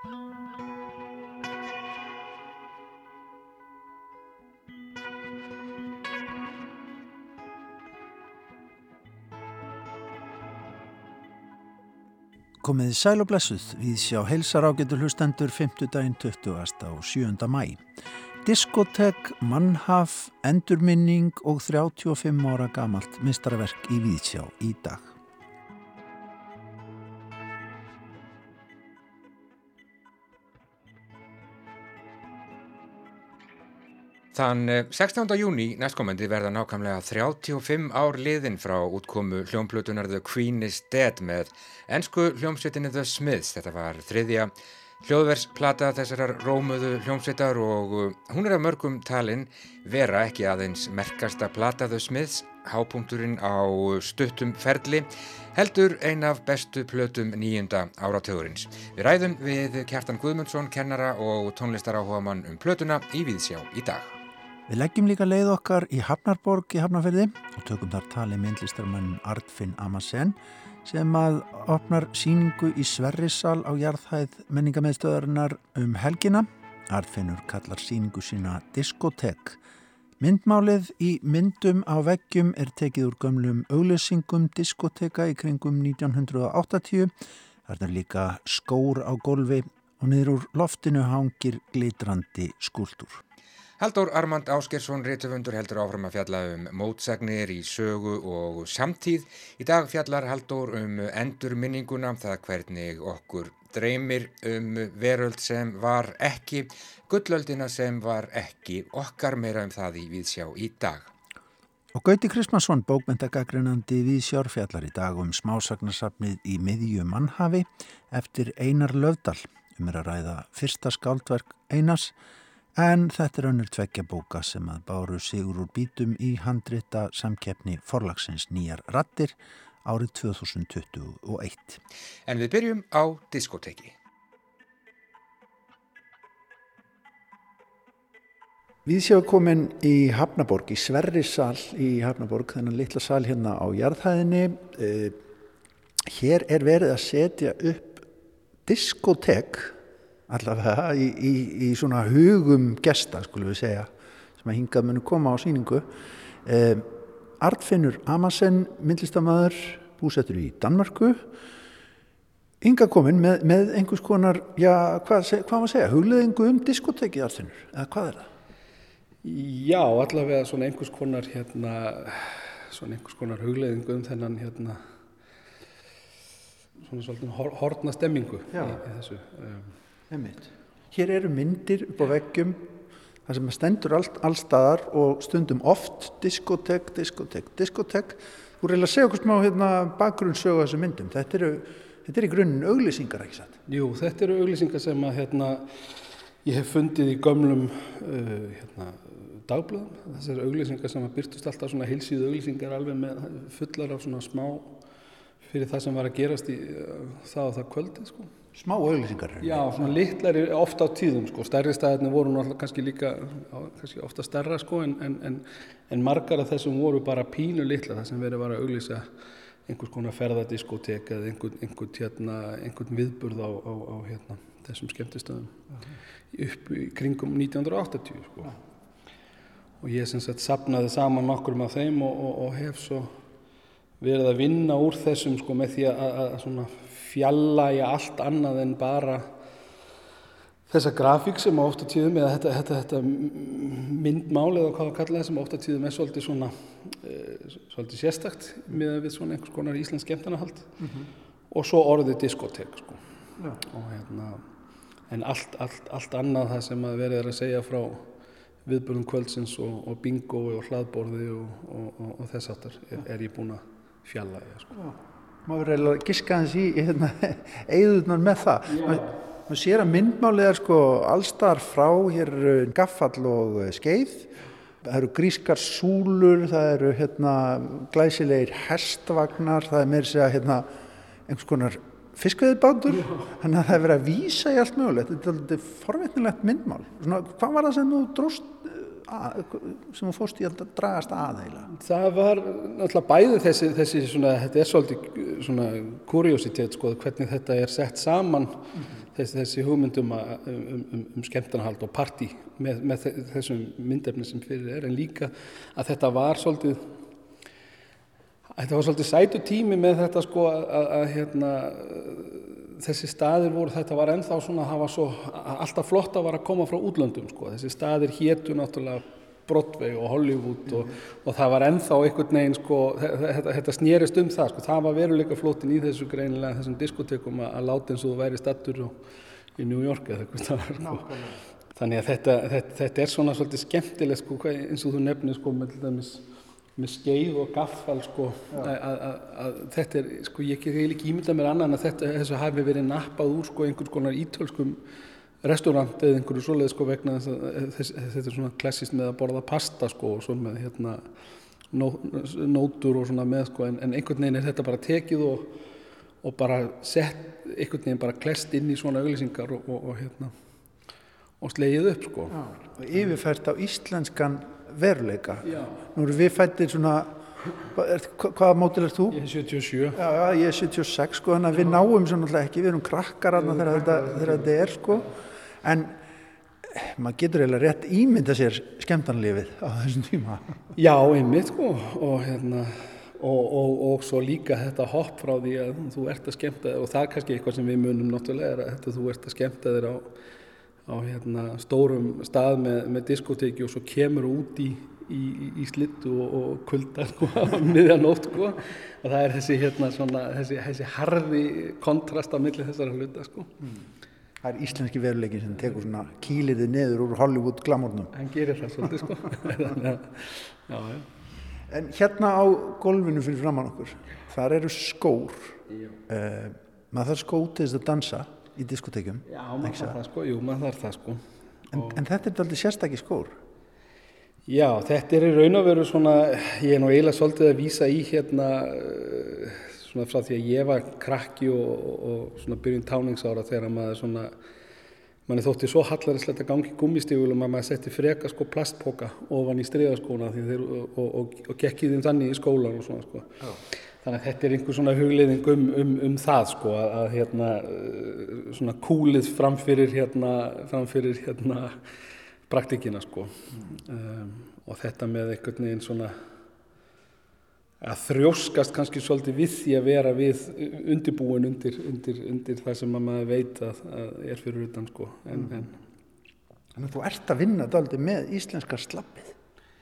Komiði sæl og blessuð við sjá heilsar ágetur hlustendur 5. daginn 20. og 7. mæ. Diskotek, mannhaf, endurminning og 35 ára gamalt mistarverk í Víðsjá í dag. Þann 16. Eh, júni næstkomandi verða nákvæmlega 35 ár liðin frá útkomu hljómplutunar The Queen is Dead með ennsku hljómsveitinni The Smiths. Þetta var þriðja hljóðversplata þessarar rómuðu hljómsveitar og eh, hún er af mörgum talin vera ekki aðeins merkasta plata The Smiths, hápunkturinn á stuttum ferli, heldur ein af bestu plötum nýjunda áratöðurins. Við ræðum við Kjartan Guðmundsson, kennara og tónlistaráhuga mann um plötuna í Víðsjá í dag. Við leggjum líka leið okkar í Hafnarborg í Hafnarferði og tökum þar tali myndlistarmann Artfinn Amasen sem að opnar síningu í Sverrissal á jarðhæð menningameðstöðarinnar um helgina. Artfinnur kallar síningu sína Diskotek. Myndmálið í myndum á veggjum er tekið úr gömlum auglesingum diskoteka í kringum 1980. Það er líka skór á golfi og niður úr loftinu hangir glitrandi skúldur. Haldur Armand Áskersson, réttöfundur, heldur áfram að fjalla um mótsagnir í sögu og samtíð. Í dag fjallar Haldur um endur minninguna, það hvernig okkur dreymir um veröld sem var ekki, gullöldina sem var ekki, okkar meira um það í Víðsjá í dag. Og Gauti Kristmansson, bókmyndagagreinandi Víðsjár, fjallar í dag um smásagnarsafnið í miðju mannhafi eftir Einar Löfdal, um er að ræða fyrsta skáldverk Einars, En þetta er önnur tveggja bóka sem að báru sigur úr bítum í handrita samkeppni forlagsins nýjar rattir árið 2021. En við byrjum á diskoteki. Við séum komin í Hafnaborg, í Sverrisal í Hafnaborg, þennan litla sal hérna á jarðhæðinni. Eh, hér er verið að setja upp diskotek allavega í, í, í svona hugum gesta skulum við segja sem að hingað munu koma á síningu eh, Artfinnur Amasen myndlistamæður búsettur í Danmarku hingað komin með, með einhvers konar já, hvað, hvað maður segja, hugleðingu um diskotekið Artfinnur, eða hvað er það? Já, allavega svona einhvers konar hérna, svona einhvers konar hugleðingu um þennan hérna svona svolítið hortna stemmingu í, í þessu um, Einmitt. Hér eru myndir upp á veggjum það sem stendur all, allstaðar og stundum oft diskotek, diskotek, diskotek Þú reyna að segja okkur smá hérna, bakgrunnsögu á þessu myndum. Þetta eru, þetta eru í grunninn auglýsingar, ekki satt? Jú, þetta eru auglýsingar sem að, hérna, ég hef fundið í gömlum uh, hérna, dagblöðum. Þessar auglýsingar sem að byrtust alltaf svona heilsíðu auglýsingar alveg með fullar af svona smá fyrir það sem var að gerast í uh, það og það kvöldið, sko smá auðlýsingar Já, svona litlar ofta á tíðum sko. stærri staðirni voru náttúrulega kannski líka kannski ofta stærra sko en, en, en margar af þessum voru bara pínu litla það sem verið var að auðlýsa einhvers konar ferðadiskotek eða einhvern, einhvern, hérna, einhvern viðburð á, á, á hérna, þessum skemmtistöðum -huh. upp í kringum 1980 sko. -huh. og ég sem sagt sapnaði saman nokkur af þeim og, og, og hef svo verið að vinna úr þessum sko með því að, að, að fjallæja allt annað en bara þessa grafík sem á ofta tíðum eða þetta, þetta, þetta myndmál eða hvað það sem á ofta tíðum er svolítið svona e, svolítið sérstakt með við svona einhvers konar Íslands skemmtarnahald mm -hmm. og svo orðið diskotek sko. og hérna en allt, allt, allt annað það sem að verið er að segja frá viðbörðum kvöldsins og, og bingo og hlaðborði og, og, og þess aftar er, er ég búin að fjalla eða sko. Maður er að giska hans í hérna, eigðunar með það. Maður sér að myndmálið er sko allstar frá hér gaffall og eh, skeið. Það eru grískar súlur það eru hérna glæsilegir hestvagnar það er meira segja hérna einhvers konar fiskveðibátur þannig að það er verið að vísa í allt mögulegt. Þetta er alveg forvetnilegt myndmál. Svona, hvað var það sem þú dróst sem þú fórst í að dragast aðeila? Það var náttúrulega bæði þessi, þessi svona, þetta er svolítið svona kuriositet sko, hvernig þetta er sett saman mm -hmm. þessi, þessi hugmyndum um, um, um, um skemmtanahald og parti með, með þessum myndefni sem fyrir er en líka að þetta var svolítið þetta var svolítið sætu tími með þetta sko að hérna þessi staðir voru, þetta var ennþá svona það var svo alltaf flott að vara að koma frá útlöndum sko, þessi staðir héttu náttúrulega Broadway og Hollywood og, og, það var ennþá einhvern veginn sko, þetta, þetta snýrist um það sko, það var veruleika flótin í þessu greinilega þessum diskotekum að, að láta eins og þú væri stattur í New York eða eitthvað það var sko. Þannig að þetta, þetta, þetta er svona svolítið skemmtilegt sko, eins og þú nefnir sko með, með skeið og gaffal sko, að þetta er, sko ég ekki ekki ímynda mér annan að þetta þessu hafi verið nappað úr sko einhvers konar ítölskum restaurant eða einhverju svoleið sko vegna þess að þess, þetta er svona klassist með að borða pasta sko og svona með hérna nó, nótur og svona með sko en, en einhvern veginn er þetta bara tekið og, og bara sett einhvern veginn bara klest inn í svona auglýsingar og, og, og hérna og slegið upp sko. Já, og yfirfært á íslenskan veruleika. Já. Nú eru við fættir svona hvaða mótil er þú? Ég er 77 já, ég er 76 sko, þannig að við náum svo náttúrulega ekki, við erum krakkar þegar þetta, þetta er sko en maður getur eiginlega rétt ímynda sér skemmtanlefið á þessum tíma Já, einmitt sko og hérna og, og, og svo líka þetta hopp frá því að þú ert að skemmta og það er kannski eitthvað sem við munum náttúrulega er að þetta, þú ert að skemmta þér á, á hérna, stórum stað með, með diskoteki og svo kemur út í, í, í slittu og, og kulda sko, miðjanótt sko. og það er þessi, hérna, svona, þessi, þessi harði kontrast á milli þessara hluta sko. mm. Það er íslenski veruleikin sem tekur svona kýliði neður úr Hollywood glamórnum. Hann gerir það svolítið sko. já, já. En hérna á golfinu fyrir framann okkur, þar eru skór. Uh, maður þarf skó til þess að dansa í diskotekjum. Já, maður þarf það sko, jú, maður þarf það sko. En, en þetta er aldrei sérstakki skór? Já, þetta er í raun og veru svona, ég er nú eiginlega svolítið að vísa í hérna... Svona frá því að ég var krakki og, og svona byrjun táningsára þegar maður svona manni þótti svo hallarislega að gangi gummistígulum að maður setti freka sko plastpoka ofan í stryðaskóna og, og, og gekki þeim þannig í skólan og svona sko. Já. Þannig að þetta er einhver svona hugleiðing um, um, um það sko að, að hérna svona kúlið framfyrir hérna, framfyrir hérna praktikina sko mm. um, og þetta með einhvern veginn svona að þrjóskast kannski svolítið við því að vera við undirbúin undir, undir, undir það sem maður veit að, að er fyrir utan sko. En, mm. en... Þannig að þú ert að vinna daldi með íslenska slappið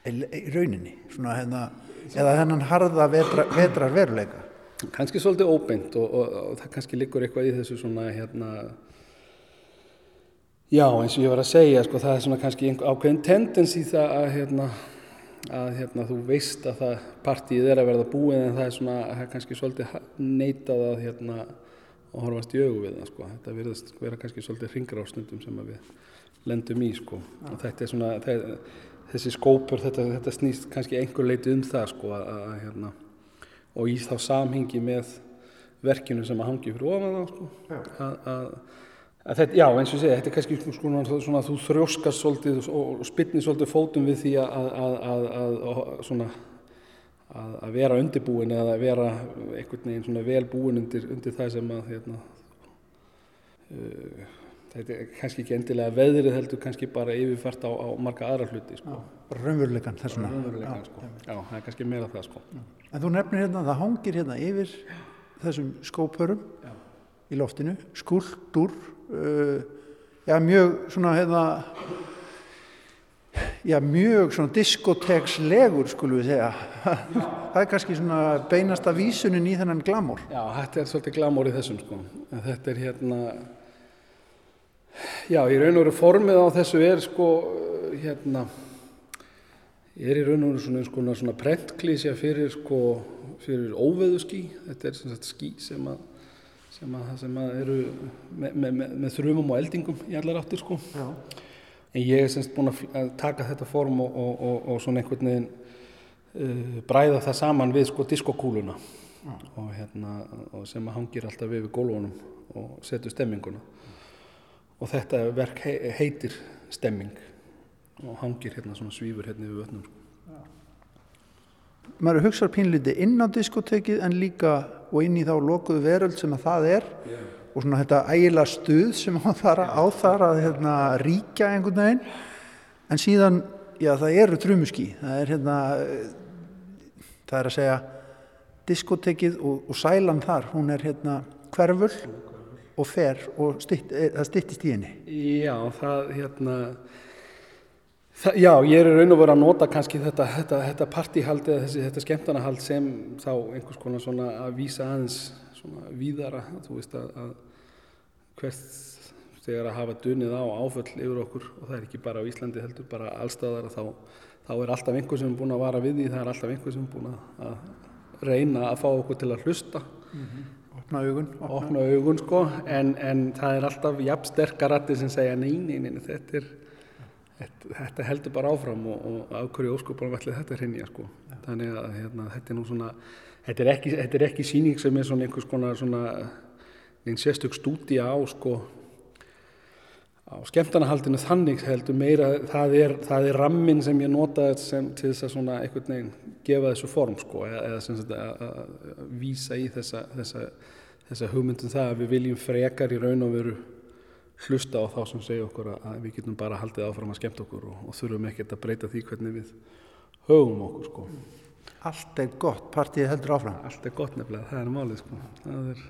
í rauninni, svona hérna, eða hennan harða vetra, vetrar veruleika. Kannski svolítið óbeint og, og, og það kannski liggur eitthvað í þessu svona hérna, já eins og ég var að segja sko, það er svona kannski ákveðin tendens í það að hérna að hérna, þú veist að það partíið er að verða búið en það er svona, það er kannski svolítið neitað að hérna og horfast í augu við það sko. Þetta verðast vera kannski svolítið hringrástundum sem við lendum í sko. Ja. Og þetta er svona, það, þessi skópur, þetta, þetta snýst kannski einhver leiti um það sko að, að hérna og í þá samhengi með verkinu sem að hangi fyrir ofan það sko. Ja. að, að Þetta, já, eins og ég segi, þetta er kannski svona, svona að þú þrjóskast svolítið og spilnir svolítið fótum við því að, að, að, svona, að vera undirbúin eða að vera einhvern veginn svona vel búin undir, undir það sem að hérna, uh, þetta er kannski ekki endilega veðrið heldur kannski bara yfirfært á, á marga aðra hluti. Sko. Raunveruleikan þessuna. Raunveruleikan, já, sko. Já, það er kannski meira það, sko. Já. En þú nefnir hérna að það hangir hérna yfir þessum skópörum í loftinu, skuldur uh, já, mjög svona hefða já, mjög svona diskotekslegur skulum við segja. Það er kannski svona beinasta vísunin í þennan glamór Já, þetta er svolítið glamór í þessum sko. En þetta er hérna já, í raun og veru formið á þessu er sko hérna er í raun og veru svona, svona, svona prentklísja fyrir sko fyrir óveðu skí þetta er svona skí sem að sem að, sem að eru með, með, með, með þrjumum og eldingum í allar áttir sko. En ég er semst búin að taka þetta form og, og, og, og svona einhvern veginn uh, bræða það saman við sko diskokúluna. Og hérna sem að hangir alltaf við við gólfunum og setur stemminguna. Og þetta verk heitir stemming og hangir hérna svona svífur hérna við vötnum sko maður hugsar pínliti inn á diskotekið en líka og inn í þá lokuðu veröld sem að það er yeah. og svona þetta ægila stuð sem á þar, á þar að hérna, ríkja einhvern veginn. En síðan, já það eru trumuski það er hérna það er að segja diskotekið og, og sælan þar hún er hérna hverfull og fer og stytt, það styttist í henni. Já, það hérna Það, já, ég er raun og verið að nota kannski þetta, þetta, þetta partíhald eða þessi, þetta skemmtanahald sem þá einhvers konar svona að vísa aðeins svona víðara, þú veist að, að hvert þegar að hafa dunnið á áföll yfir okkur og það er ekki bara á Íslandi heldur, bara allstaðar þá, þá er alltaf einhver sem er búin að vara við því, það er alltaf einhver sem er búin að, að reyna að fá okkur til að hlusta. Mm -hmm. Opna augun. Opna, opna augun sko, en, en það er alltaf jafn sterkarætti sem segja neini, neini, þetta er þetta heldur bara áfram og, og af hverju óskopunum ætli þetta hrinja sko. Ja. þannig að hérna, þetta er nú svona þetta er ekki, þetta er ekki síning sem er svona einhvers konar svona einn sérstök stúdi á sko á skemmtarnahaldinu þannig heldur meira það er, það er rammin sem ég nota sem, til þess að svona einhvern veginn gefa þessu form sko eða, eða sem sagt að, að vísa í þessa, þessa, þessa hugmyndum það að við viljum frekar í raun og veru hlusta á þá sem segja okkur að við getum bara haldið áfram að skemmt okkur og, og þurfum ekkert að breyta því hvernig við höfum okkur sko. Allt er gott, partíið heldur áfram. Allt er gott nefnilega, það er málið sko. Er...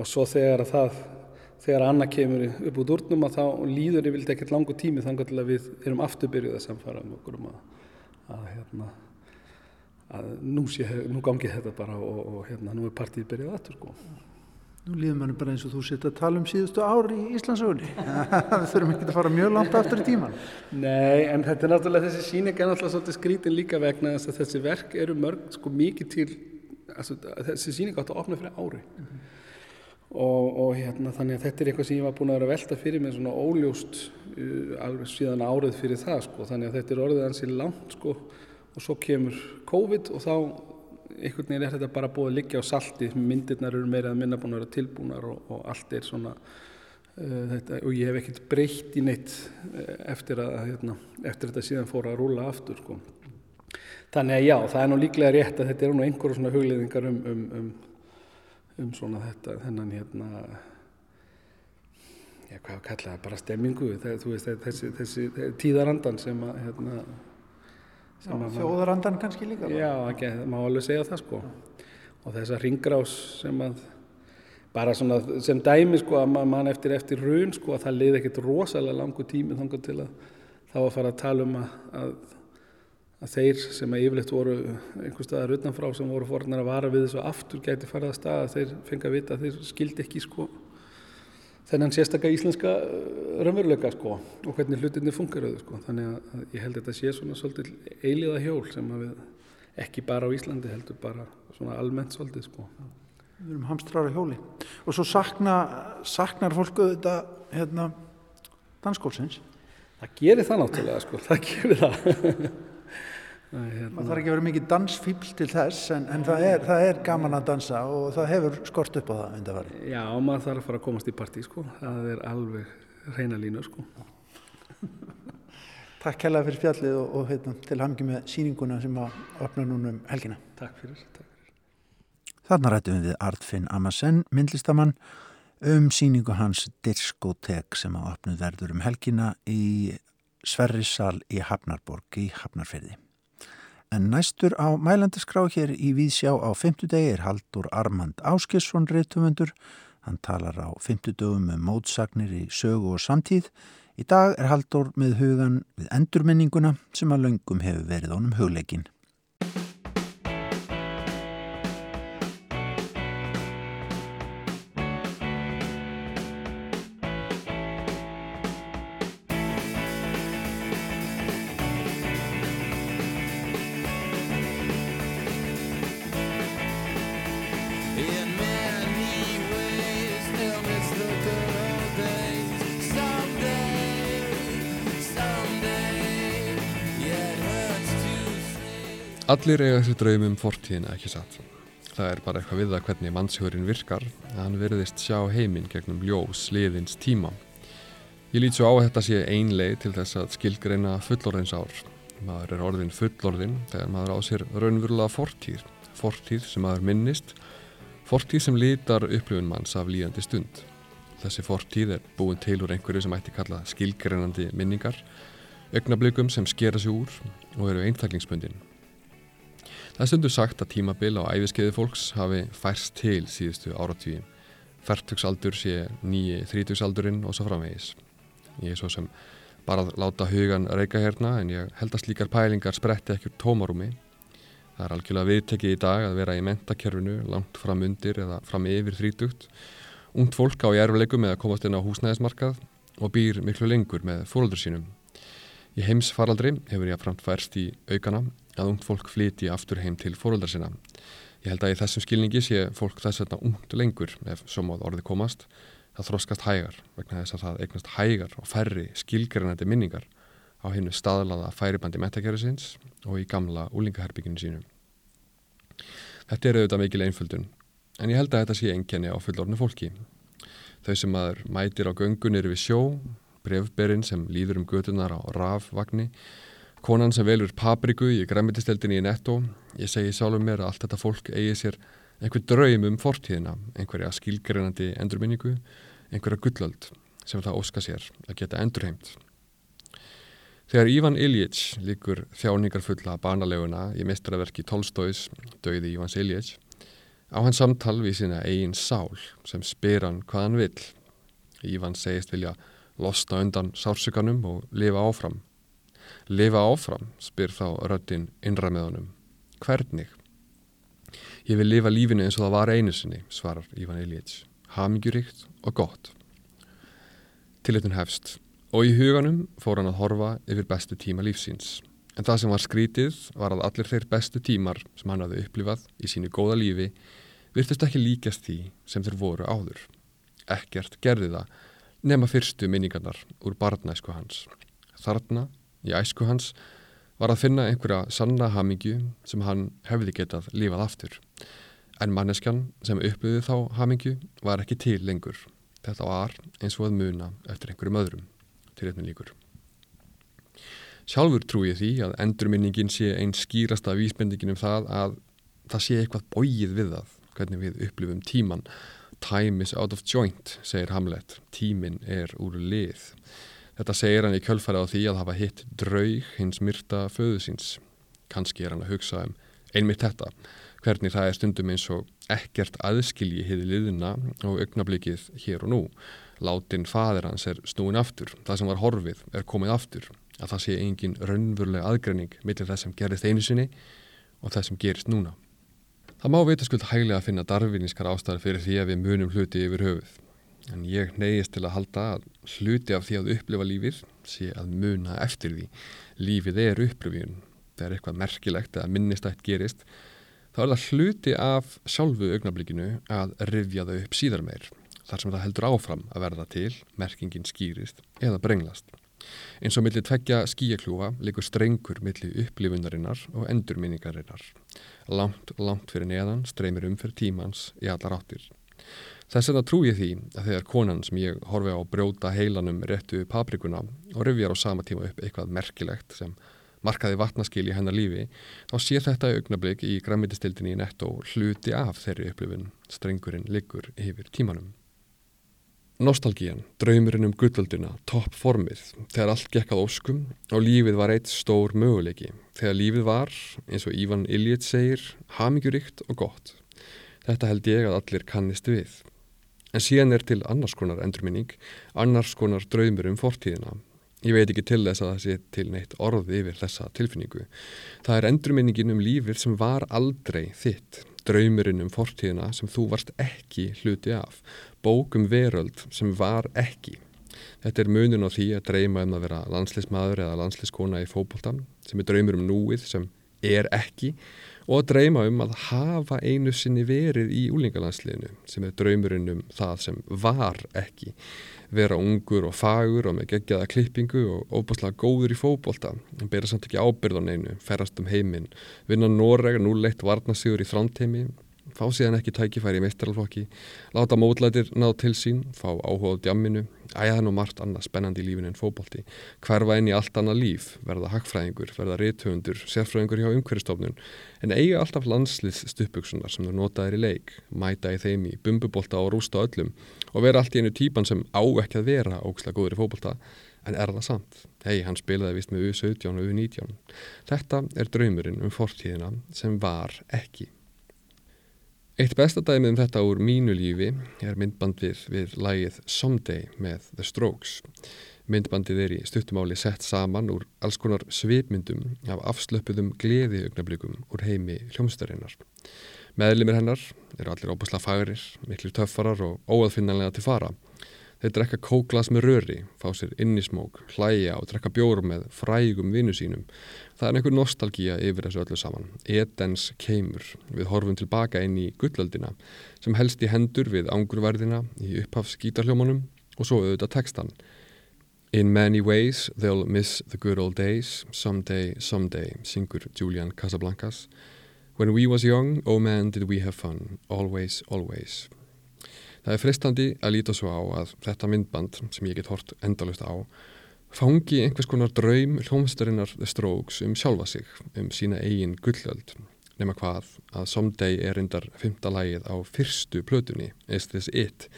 Og svo þegar að það, þegar Anna kemur upp út úrnum að þá líður ég vildi ekkert langu tími þannig að við erum afturbyrjuð að samfara um okkur um að, að, hérna, að nú, sé, nú gangi þetta bara og, og hérna, nú er partíið byrjuð aftur sko. Nú líður manni bara eins og þú setja að tala um síðustu ári í Íslandsögunni. Við þurfum ekki að fara mjög langt aftur í tíman. Nei, en þetta er náttúrulega þessi síning er náttúrulega svolítið skrítin líka vegna þess að þessi verk eru mörg sko mikið til, altså, þessi síning átt að opna fyrir ári. Mm -hmm. og, og hérna þannig að þetta er eitthvað sem ég var búin að vera að velta fyrir mig svona óljóst uh, alveg síðan árið fyrir það sko. Þannig að þetta er orðið ansi langt sko og svo kemur COVID og þá einhvern veginn er þetta bara búið að liggja á salti myndirnar eru meira að minna búin að vera tilbúnar og, og allt er svona uh, þetta, og ég hef ekkert breytt í neitt uh, eftir að hérna, eftir þetta síðan fóra að rúla aftur sko. þannig að já, það er nú líklega rétt að þetta eru nú einhverjum svona hugleðingar um, um, um, um svona þetta þennan hérna já, hvað að kalla það, bara stemmingu það, veist, þessi, þessi tíðarandan sem að hérna Þjóðarandan kannski líka? Já, ekki, má alveg segja það sko. Og þessa ringrás sem að, bara svona sem dæmi sko að mann eftir eftir raun sko að það leiði ekkert rosalega langu tími þangar til að þá að fara að tala um að, að, að þeir sem að yfirleitt voru einhver staðar utanfrá sem voru fornar að vara við þessu aftur gæti farað að staða þeir fengi að vita að þeir skildi ekki sko þennan sérstaklega íslenska uh, raunveruleika sko og hvernig hlutinni fungeruðu sko þannig að ég held að þetta sé svona svolítið eiliða hjól sem að við ekki bara á Íslandi heldur bara svona almennt svolítið sko. Við erum hamstrar á hjóli og svo sakna, saknar fólku þetta hérna danskólsins? Það gerir það náttúrulega sko, það gerir það. Hérna. Það þarf ekki að vera mikið dansfíbl til þess en, en það, er, það er gaman að dansa og það hefur skort upp á það undarfari. Já, maður þarf að fara að komast í partí sko, það er alveg reyna línu sko. Takk hella fyrir fjallið og, og heitna, til hamngi með síninguna sem að opna núna um helgina. Takk fyrir. Takk fyrir. Þarna rættum við Artfinn Amasen, myndlistamann, um síningu hans Diskotek sem að opnuð verður um helgina í Sverrissal í Hafnarborg í Hafnarferði. En næstur á mælandaskrá hér í Vísjá á fymtudegi er Haldur Armand Áskesson reytumundur. Hann talar á fymtudögum með um mótsagnir í sögu og samtíð. Í dag er Haldur með hugan við endurminninguna sem að löngum hefur verið ánum hugleikin. Allir eiga þessi draum um fortíðina ekki satt. Það er bara eitthvað við það hvernig mannshjórin virkar að hann verðist sjá heiminn gegnum ljós liðins tíma. Ég lít svo á að þetta sé ein leið til þess að skilgreina fullorðins ár. Maður er orðin fullorðin þegar maður á sér raunverulega fortíð. Fortíð sem maður minnist Fortíð sem litar upplifun manns af líðandi stund. Þessi fortíð er búin til úr einhverju sem ætti kalla skilgreinandi minningar, augnablikum sem skera sig úr og eru eintaklingsbundin. Það er stundu sagt að tímabil á æfiskeiði fólks hafi færst til síðustu áratvíi. Færtugsaldur sé nýji þrítugssaldurinn og svo framvegis. Ég er svo sem bara að láta hugan reyka hérna en ég held að slíkar pælingar spretti ekki úr tómarúmi. Það er algjörlega viðtekið í dag að vera í mentakerfinu langt fram undir eða fram yfir þrítugt. Ungt fólk á í erfleikum með að komast inn á húsnæðismarkað og býr miklu lengur með fóröldur sínum. Í heimsfaraldri hefur ég framt færst í aukana að ungt fólk flyti aftur heim til fóröldar sína. Ég held að í þessum skilningi sé fólk þess vegna ungt lengur ef svo móð orði komast það þróskast hægar vegna þess að það eignast hægar og færri skilgerinandi minningar á hennu staðlaða færibandi metakerfisins og í gamla úlingaherbygginu sínu. Þetta er auðvitað mikil einföldun en ég held að þetta sé enginni á fullornu fólki. Þau sem aður mætir á göngun eru við sjó, brefberinn sem líður um götunar á rafvagni, konan sem velur papriku í græmitisteldinni í netto, ég segi sjálfur mér að allt þetta fólk eigi sér einhver draum um fortíðina, einhverja skilgrinandi endurminningu, einhverja gullöld sem það óska sér að geta endurheimt. Þegar Ívan Iljits líkur þjáningarfulla banaleguna í mestraverki Tolstóis, döiði Ívans Iljits, á hans samtal við sína eigin sál sem spyr hann hvað hann vil. Ívan segist vilja losna undan sársökanum og lifa áfram. Lifa áfram, spyr þá röttin honum. Hvernig? Ég vil lifa lífinu eins og það var einu sinni, svarar Ívan Iljits. Hamingjuríkt og gott. Tillettun hefst og í huganum fór hann að horfa yfir bestu tíma lífsins. En það sem var skrítið var að allir þeir bestu tímar sem hann hafði upplifað í sínu góða lífi virtust ekki líkast því sem þeir voru áður. Ekkert gerði það nema fyrstu minningarnar úr barnæsku hans. Þarna, í æsku hans, var að finna einhverja sanna hamingju sem hann hefði getað lífað aftur. En manneskjan sem upplöði þá hamingju var ekki til lengur. Þetta var eins og að muna eftir einhverjum öðrum til einhvern líkur. Sjálfur trú ég því að endurminningin sé einn skýrasta vísbendingin um það að það sé eitthvað bóið við það, hvernig við upplifum tíman. Time is out of joint, segir Hamlet. Tímin er úr lið. Þetta segir hann í kjölfæra á því að hafa hitt draug hins myrta föðu síns. Kanski er hann að hugsa um einmitt þetta, hvernig það er stundum eins og ekkert aðskilji hiði liðina og augnablikið hér og nú. Látin fadir hans er snúin aftur, það sem var horfið er komið aftur, að það sé engin raunveruleg aðgreining mittir það sem gerist einu sinni og það sem gerist núna. Það má vitaskuld hæglega að finna darfinískar ástæðar fyrir því að við munum hluti yfir höfuð. En ég neyðist til að halda að hluti af því að upplifa lífið sé að muna eftir því. Lífið er upplifjun. Er eitthvað merkilegt að minnistætt gerist. þá er það hluti af sjálfu augnablikinu að rifja þau upp síðar meir. Þar sem það heldur áfram að verða til, merkingin skýrist eða brenglast. Eins og millir tveggja skíakljúfa likur strengur millir upplifunarinnar og endurminningarinnar. Langt, langt fyrir neðan streymir um fyrir tímans í allar áttir. Þess vegna trú ég því að þegar konan sem ég horfi á brjóta heilanum réttu paprikuna og röfjar á sama tíma upp eitthvað merkilegt sem markaði vatnaskil í hennar lífi, þá sé þetta augnablík í græmitistildinni í netto hluti af þeirri upplifin, strengurinn liggur yfir tímanum. Nostalgían, draumurinn um gullölduna, toppformið, þegar allt gekk að óskum og lífið var eitt stór möguleiki, þegar lífið var, eins og Ívan Iljit segir, hamingjuríkt og gott. Þetta held ég að allir kannist við. En síðan er til annars konar endurminning, annars konar draumur um fortíðina. Ég veit ekki til þess að það sé til neitt orði yfir þessa tilfinningu. Það er endurminningin um lífið sem var aldrei þitt, draumurinn um fortíðina sem þú varst ekki hluti af, bókum veröld sem var ekki. Þetta er munin á því að dreyma um að vera landslismadur eða landsliskona í fókbóltan, sem er draumur um núið sem er ekki og að dreyma um að hafa einu sinni verið í úlingalandsliðinu sem er draumurinn um það sem var ekki vera ungur og fagur og með gegjaða klippingu og óbúslega góður í fókbólta en bera samt ekki ábyrð á neinu, ferast um heiminn vinna Noreg, núleitt varnasíður í framteimi fá síðan ekki tækifæri í meistaralflokki, láta mótlætir ná til sín, fá áhuga á djamminu, æða hann og margt annað spennandi í lífinu en fókbalti, hverfa inn í allt annað líf, verða hagfræðingur, verða rithöfundur, sérfræðingur hjá umhverjastofnun, en eiga alltaf landslið stuppbuksunar sem þú notaðir í leik, mæta í þeim í bumbubólta og rústa öllum og vera allt í einu típan sem á ekki að vera ókslega góður í fókbalta, en er það sant? Hei, hann spilaði vist með U17 og U19. Þetta er draumurinn um fortíðina sem var ekki. Eitt besta dæmið um þetta úr mínu lífi er myndbandið við lægið Someday með The Strokes. Myndbandið er í stuttumáli sett saman úr alls konar svipmyndum af afslöpuðum gleði augnablikum úr heimi hljómsdarinnar. Meðlimir hennar eru allir óbúslega fagrir, miklu töffarar og óaðfinnanlega til fara. Þeir drekka kóklas með röri, fá sér innismók, hlæja og drekka bjór með frægum vinnu sínum. Það er einhver nostalgíja yfir þessu öllu saman. Edens keimur. Við horfum tilbaka inn í gullöldina sem helst í hendur við ángurverðina í upphafs gítarhljómanum og svo auðvitað textan. In many ways they'll miss the good old days, someday, someday, syngur Julian Casablancas. When we was young, oh man did we have fun, always, always. Það er fristandi að líta svo á að þetta myndband sem ég get hort endalust á fangi einhvers konar draum hljómsdarinnar The Strokes um sjálfa sig, um sína eigin gullöld. Nema hvað að Someday er reyndar fymta lægið á fyrstu plötunni, Is This It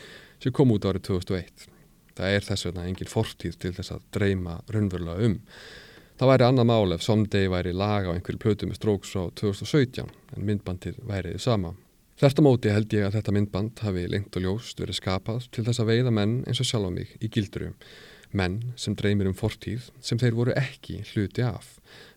sem kom út árið 2001 það er þess vegna engin fortíð til þess að dreyma raunverulega um. Það væri annað mál ef Someday væri lag á einhverju plötu með Strokes á 2017 en myndbandið væriði sama Þert á móti held ég að þetta myndband hafi lengt og ljóst verið skapað til þess að veiða menn eins og sjálf á mig í gildru. Menn sem dreymir um fortíð sem þeir voru ekki hluti af.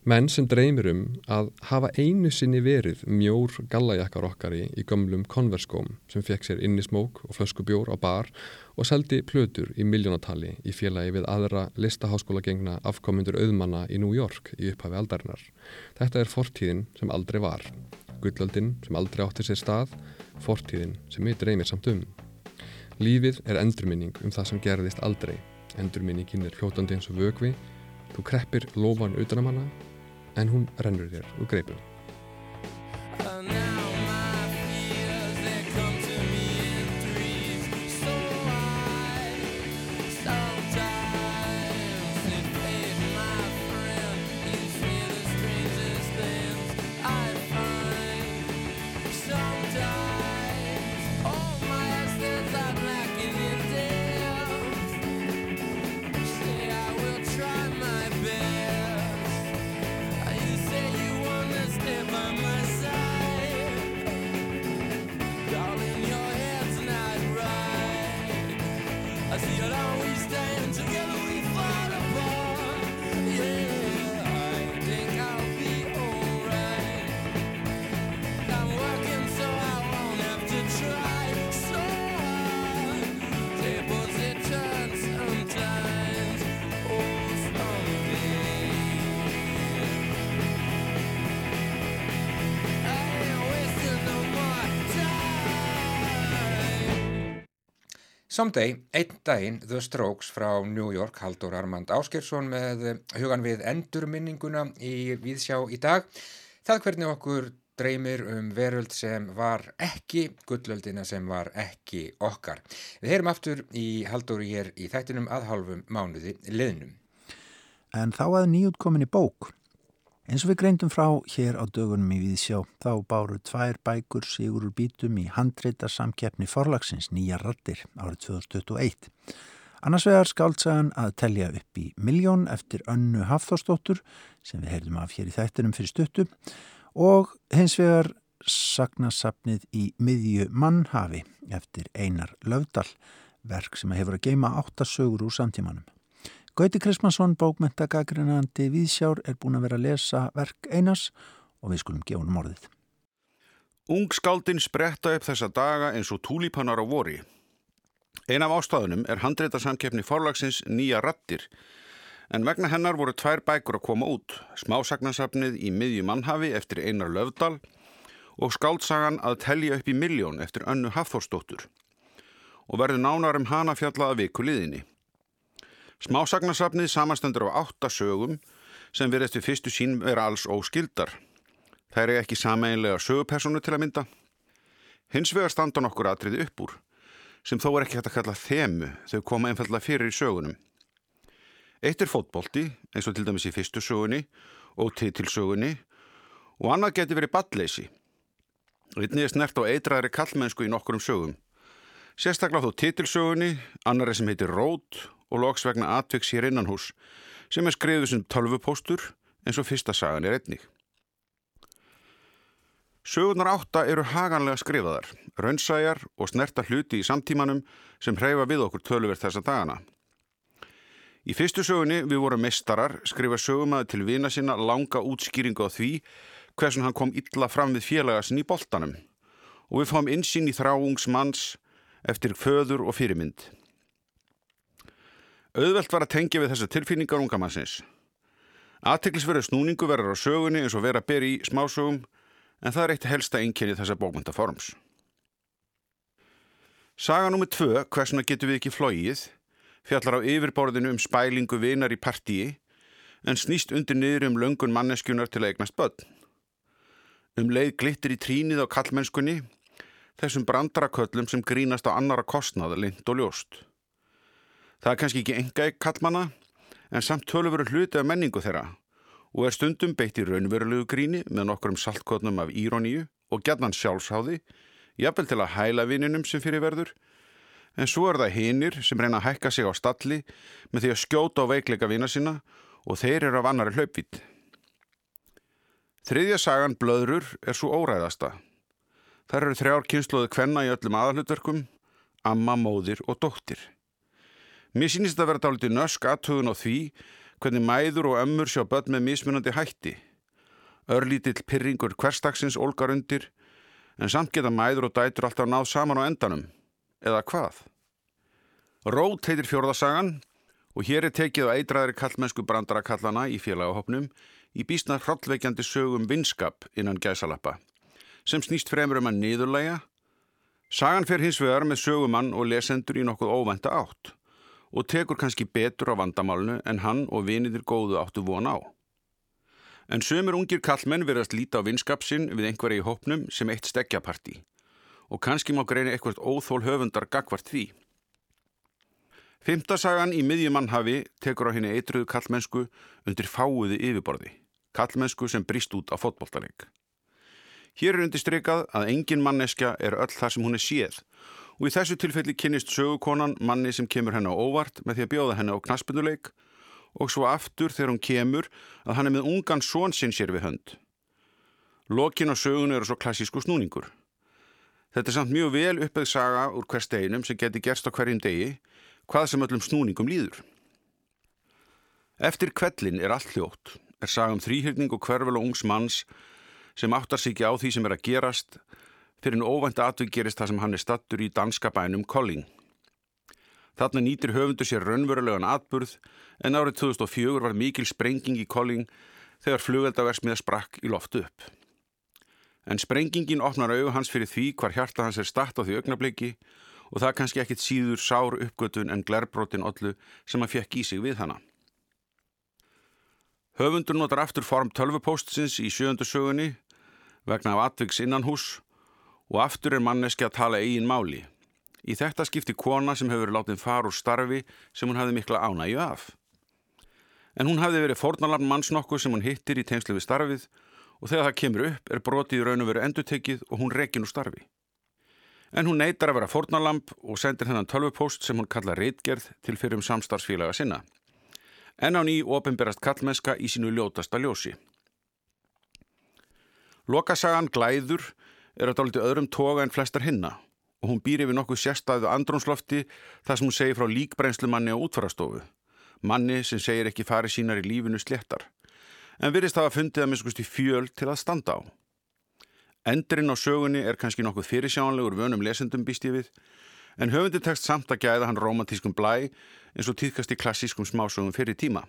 Menn sem dreymir um að hafa einu sinni verið mjór gallajakkar okkari í gömlum konverskóm sem fekk sér innismók og flöskubjór á bar og seldi plötur í miljónatali í félagi við aðra listaháskóla gengna afkomundur auðmanna í New York í upphafi aldarinnar. Þetta er fortíðin sem aldrei var gullöldin sem aldrei átti sér stað, fortíðin sem við dreymir samt um. Lífið er endurminning um það sem gerðist aldrei. Endurminningin er hljótandi eins og vögvi, þú kreppir lofan utan að manna en hún rennur þér úr greipum. Someday, einn daginn, The Strokes frá New York, Haldur Armand Áskersson með hugan við endurminninguna í Víðsjá í dag. Það hvernig okkur dreymir um veröld sem var ekki, gullöldina sem var ekki okkar. Við heyrum aftur í Haldur hér í þættinum að halvum mánuði liðnum. En þá að nýjútkominni bók. Eins og við greindum frá hér á dögunum í Víðsjá þá báru tvær bækur sigur úr bítum í handreita samkeppni forlagsins nýja rattir árið 2021. Annars vegar skáltsagan að telja upp í miljón eftir önnu Hafþórsdóttur sem við heyrðum af hér í þættinum fyrir stuttu og hins vegar sagnasapnið í miðju mannhafi eftir Einar Löfdal verk sem hefur að geima áttasögur úr samtímanum. Gauti Kristmansson, bókmentagagrinandi Víðsjár, er búin að vera að lesa verk einas og við skulum gefa hann morðið. Ung skáldin spretta upp þessa daga eins og túlipannar á vori. Ein af ástæðunum er handreitasamkeppni forlagsins Nýja rattir, en vegna hennar voru tvær bækur að koma út, smásagnarsafnið í miðju mannhafi eftir Einar Löfdal og skáldsagan að telja upp í miljón eftir önnu Hafþórsdóttur og verður nánar um hana fjallaða viku liðinni. Smásagnarsafnið samastendur á átta sögum sem verðist við fyrstu sín vera alls óskildar. Það er ekki sameinlega sögupersonu til að mynda. Hins vegar standa nokkur atriði upp úr, sem þó er ekki hægt að kalla þemu, þau koma einfallega fyrir í sögunum. Eitt er fótbolti, eins og til dæmis í fyrstu sögunni og titilsögunni, og annað geti verið balleysi. Einnig er snert á eitraðri kallmennsku í nokkurum sögum. Sérstaklega þó titilsögunni, annari sem heitir Rót og loks vegna atviks hér innanhús, sem er skriðið sem tölvupóstur eins og fyrsta sagan er einnig. Sögurnar átta eru haganlega skrifaðar, raunsæjar og snerta hluti í samtímanum sem hreyfa við okkur tölverð þessa dagana. Í fyrstu sögunni við vorum mestarar skrifa sögumæði til vina sinna langa útskýringu á því hversun hann kom illa fram við félagasinn í boltanum og við fáum insýn í þráungs manns eftir föður og fyrirmynd. Auðvelt var að tengja við þessa tilfinningar unga mannsins. Aðteklisverðu snúningu verður á sögunni eins og vera ber í smásögum en það er eitt helsta einkenni þessa bókmyndaforms. Saga nr. 2, hversuna getur við ekki flóið, fjallar á yfirborðinu um spælingu vinar í partíi, en snýst undir niður um löngun manneskjunar til að eignast börn. Um leið glittir í trínið á kallmennskunni, þessum brandaraköllum sem grínast á annara kostnaða, lind og ljóst. Það er kannski ekki enga kallmanna, en samt tölur veru hluti af menningu þeirra og er stundum beitt í raunverulegu gríni með nokkur um saltkotnum af íróníu og gætnan sjálfsháði, jafnvel til að hæla vininum sem fyrir verður, en svo er það hinnir sem reyna að hækka sig á stalli með því að skjóta á veikleika vina sína og þeir eru af annari hlaupvít. Þriðja sagan Blöðrur er svo óræðasta. Þar eru þrjár kynsluði kvenna í öllum aðalutverkum, amma, móðir og dóttir. Mér sínist að vera dálítið nösk aðtögun á því hvernig mæður og ömmur sjá börn með mismunandi hætti. Örlítill pyrringur hverstaksins olgar undir, en samt geta mæður og dætur alltaf náð saman á endanum. Eða hvað? Rót heitir fjórðasagan og hér er tekið á eitraðri kallmennsku brandarakallana í félagahopnum í bísna hrollveikjandi sögum vinskap innan gæsalappa, sem snýst fremur um að niðurlæga. Sagan fer hins vegar með sögumann og lesendur í nokkuð óvænta átt og tekur kannski betur á vandamálnu en hann og viniðir góðu áttu von á. En sömur ungir kallmenn verðast líta á vinskapsinn við einhverja í hópnum sem eitt stekjapartí og kannski má greina eitthvað óþól höfundar gagvart því. Fymtasagan í miðjumannhafi tekur á henni eitruðu kallmennsku undir fáuði yfirborði, kallmennsku sem brist út á fótbolltaleg. Hér er undir streykað að engin manneskja er öll þar sem hún er séð og í þessu tilfelli kynist sögukonan manni sem kemur henni á óvart með því að bjóða henni á knaspunuleik og svo aftur þegar hún kemur að hann er með ungan són sinn sér við hönd. Lokin á sögun eru svo klassísku snúningur. Þetta er samt mjög vel uppið saga úr hver steinum sem geti gerst á hverjum degi, hvað sem öllum snúningum líður. Eftir kvellin er allt hljótt, er saga um þrýhyrning og hvervel og ungs manns sem áttar sig ekki á því sem er að gerast fyrir en óvænt aðvig gerist það sem hann er stattur í danska bænum Kolling. Þarna nýtir höfundu sér raunverulegan atburð en árið 2004 var mikil sprenging í Kolling þegar flugveldaversmiða sprakk í loftu upp. En sprengingin opnar auðu hans fyrir því hvar hjarta hans er statt á því augnabliki og það kannski ekkit síður sár uppgötun en glerbrotin ollu sem hann fekk í sig við hana. Höfundur notar aftur form tölvupóstsins í sjöndu sögunni vegna af atviks innanhús og aftur er manneski að tala eigin máli. Í þetta skipti kona sem hefur látið far úr starfi sem hún hafði mikla ánægju af. En hún hafði verið fornalarn mannsnokku sem hún hittir í tengslu við starfið og þegar það kemur upp er brotið raun og veru endutekið og hún rekin úr starfi. En hún neytar að vera fornalamp og sendir hennan tölvupóst sem hún kalla reitgerð til fyrir um samstarfsfélaga sinna. En á ný ofinberast kallmenska í sínu ljótasta ljósi. Lokasagan Glæður er að dálítið öðrum toga en flestar hinna og hún býr yfir nokkuð sérstæðu andrónslofti þar sem hún segir frá líkbrennslumanni á útfarastofu, manni sem segir ekki fari sínar í lífinu sléttar, en virðist hafa fundið að miskust í fjöl til að standa á. Endurinn á sögunni er kannski nokkuð fyrirsjánlegur vönum lesendum býst ég við, en höfundi tekst samt að gæða hann romantískum blæ eins og týðkast í klassískum smásögum fyrir tíma.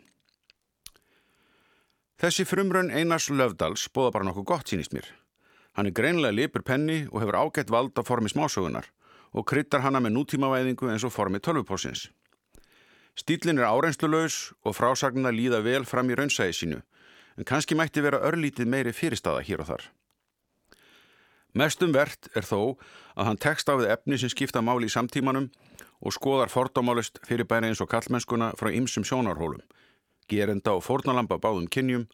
Þessi frumrönn Einars Löfdals bóða bara nokkuð gott sínist mér. Hann er greinlega lipur penni og hefur ágætt vald á formi smásögunar og kryttar hana með nútímavæðingu eins og formi tölvupósins. Stílinn er áreinslulaus og frásagnina líða vel fram í raunsæði sínu en kannski mætti vera örlítið meiri fyrirstaða hér og þar. Mestum verðt er þó að hann tekst á við efni sem skipta máli í samtímanum og skoðar fordómálist fyrir bæri eins og kallmennskuna frá ymsum sjónarhólum, gerenda og fornalamba báðum kynjum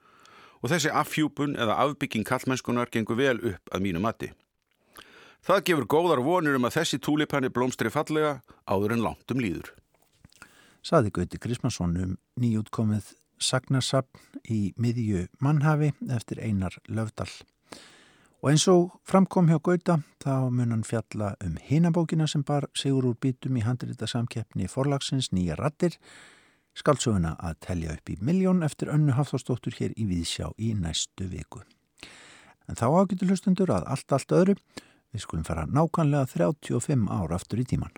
og þessi afhjúpun eða afbygging kallmennskunar gengur vel upp að mínu mati. Það gefur góðar vonir um að þessi túlipanni blómstri fallega áður en langt um líður. Saði Gauti Grismansson um nýjútkomið Sagnarsapn í miðju mannhafi eftir einar löfdal. Og eins og framkom hjá Gauta þá mun hann fjalla um hinabókina sem bar sigur úr bítum í handrita samkeppni forlagsins Nýja rattir skaldsöguna að telja upp í miljón eftir önnu hafþórstóttur hér í Víðsjá í næstu viku. En þá ágætu hlustundur að allt, allt öðru við skulum fara nákvæmlega 35 ár aftur í tíman.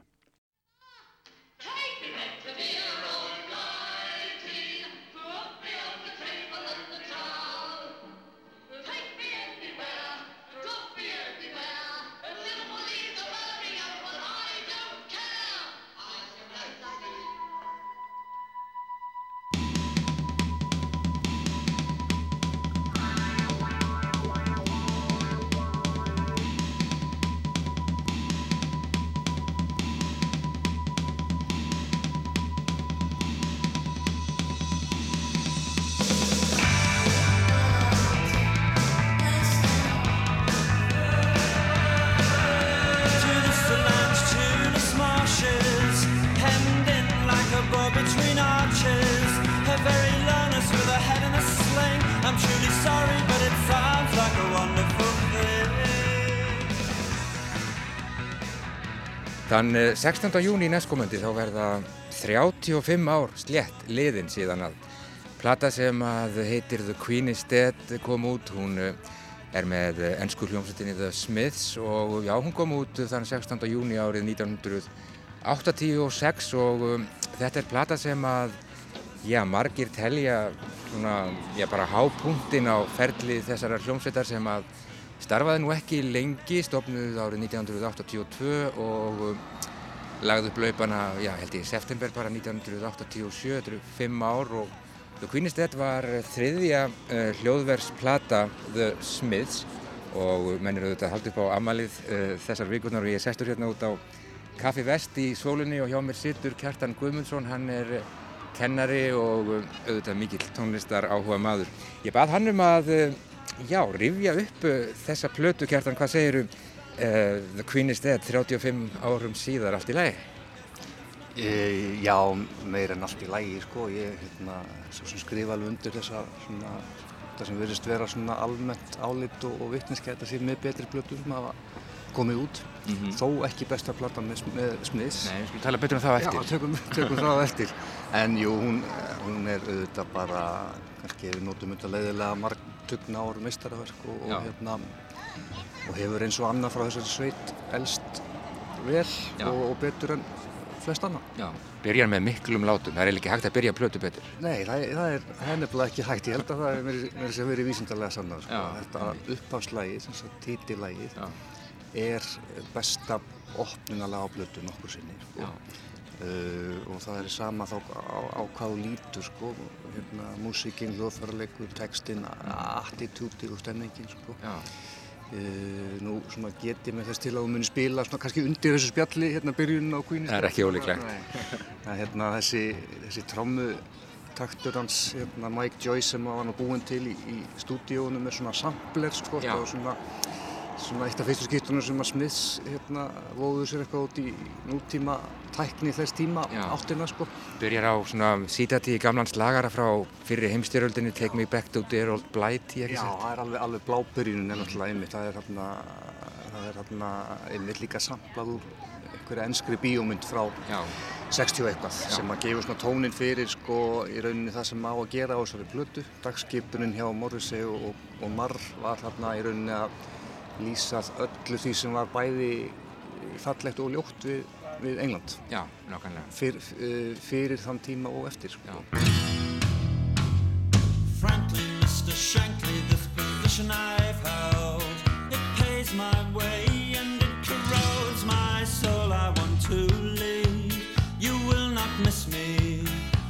Þann 16. júni næstkomandi þá verða 35 ár slétt liðin síðan að plata sem að heitir The Queen is Dead kom út, hún eh, er með ennsku hljómsveitinni The Smiths og já, hún kom út þann 16. júni árið 1986 og um, þetta er plata sem að, já, margir telja svona, já, bara hápunktin á ferli þessara hljómsveitar sem að Starfaði nú ekki lengi, stopnuð árið 1982 og um, lagði upp laupana, já held ég, september bara 1987, þetta eru fimm ár og The Queen's Dead var þriðja uh, hljóðversplata The Smiths og menn eru auðvitað haldið upp á amalið uh, þessar vikurnar og ég sestur hérna út á Kaffi Vest í sólunni og hjá mér sittur Kjartan Guðmundsson, hann er kennari og um, auðvitað mikill tónlistar áhuga maður. Ég bað hann um að uh, já, rifja upp uh, þessa plötu kjartan, hvað segir um uh, The Queen is Dead 35 árum síðar allt í lagi? E, já, meir en allt í lagi sko, ég hérna, skrifa alveg undir þessa svona, það sem verðist vera svona almennt álit og, og vittneski þetta sé með betri plötu sem hafa komið út. Mm -hmm. þó ekki besta platan með, með smiðs Nei, við skulum tala betur um það á eftir. Já, tökum, tökum það eftir. En jú, hún, hún er auðvitað bara kannski við notum auðvitað leiðilega marg tugna ára meistaraverk og, og, hérna, og hefur eins og annað frá þessari sveit elst vel og, og betur en flest annað. Byrjar með miklum látum, það er ekki hægt að byrja plötu betur. Nei, það, það er hennilega ekki hægt, ég held að það er mér sem verið vísindarlega sannar. Sko. Þetta uppháðslægið, títilægið, er besta opnunalega á plötu nokkur sinni. Sko. Uh, og það er sama þá á, á hvaðu lítur sko, hérna, músikinn, hljóðfærleikur, textinn, attitúti og stemmingin sko. Uh, nú svona get ég með þess til að þú muni spila svona kannski undir þessu spjalli hérna byrjun á Queen's Það er ekki ólíklegt. Það hérna þessi, þessi trommu taktur hans, hérna Mike Joyce sem var nú búinn til í, í stúdíónu með svona sampler sko, og svona svona eitt af fyrstu skiptunum sem að Smiths hérna vóðu sér eitthvað út í nútíma tækni þess tíma Já. áttina sko. Byrjar á svona sítati í gamlan slagara frá fyrir heimstyröldinni Take Me Back to Dear Old Blighty Já, það er alveg, alveg blábyrjunum en alltaf einmitt, það er hérna það er hérna einmitt líka samlað úr einhverja ennskri bíómynd frá Já. 60 eitthvað Já. sem að gefa svona tónin fyrir sko í rauninni það sem á að gera á þessari blödu dagskipunin hjá Morrissey og, og, og Marr var hérna í rauninni að lýsað öllu því sem var bæði fallegt og ljótt við, við England. Já, nákvæmlega. Fyr, uh, fyrir þann tíma og eftir. Sko. Frankly, Mr. Shankly, this position I've held It pays my way and it corrodes my soul I want to leave, you will not miss me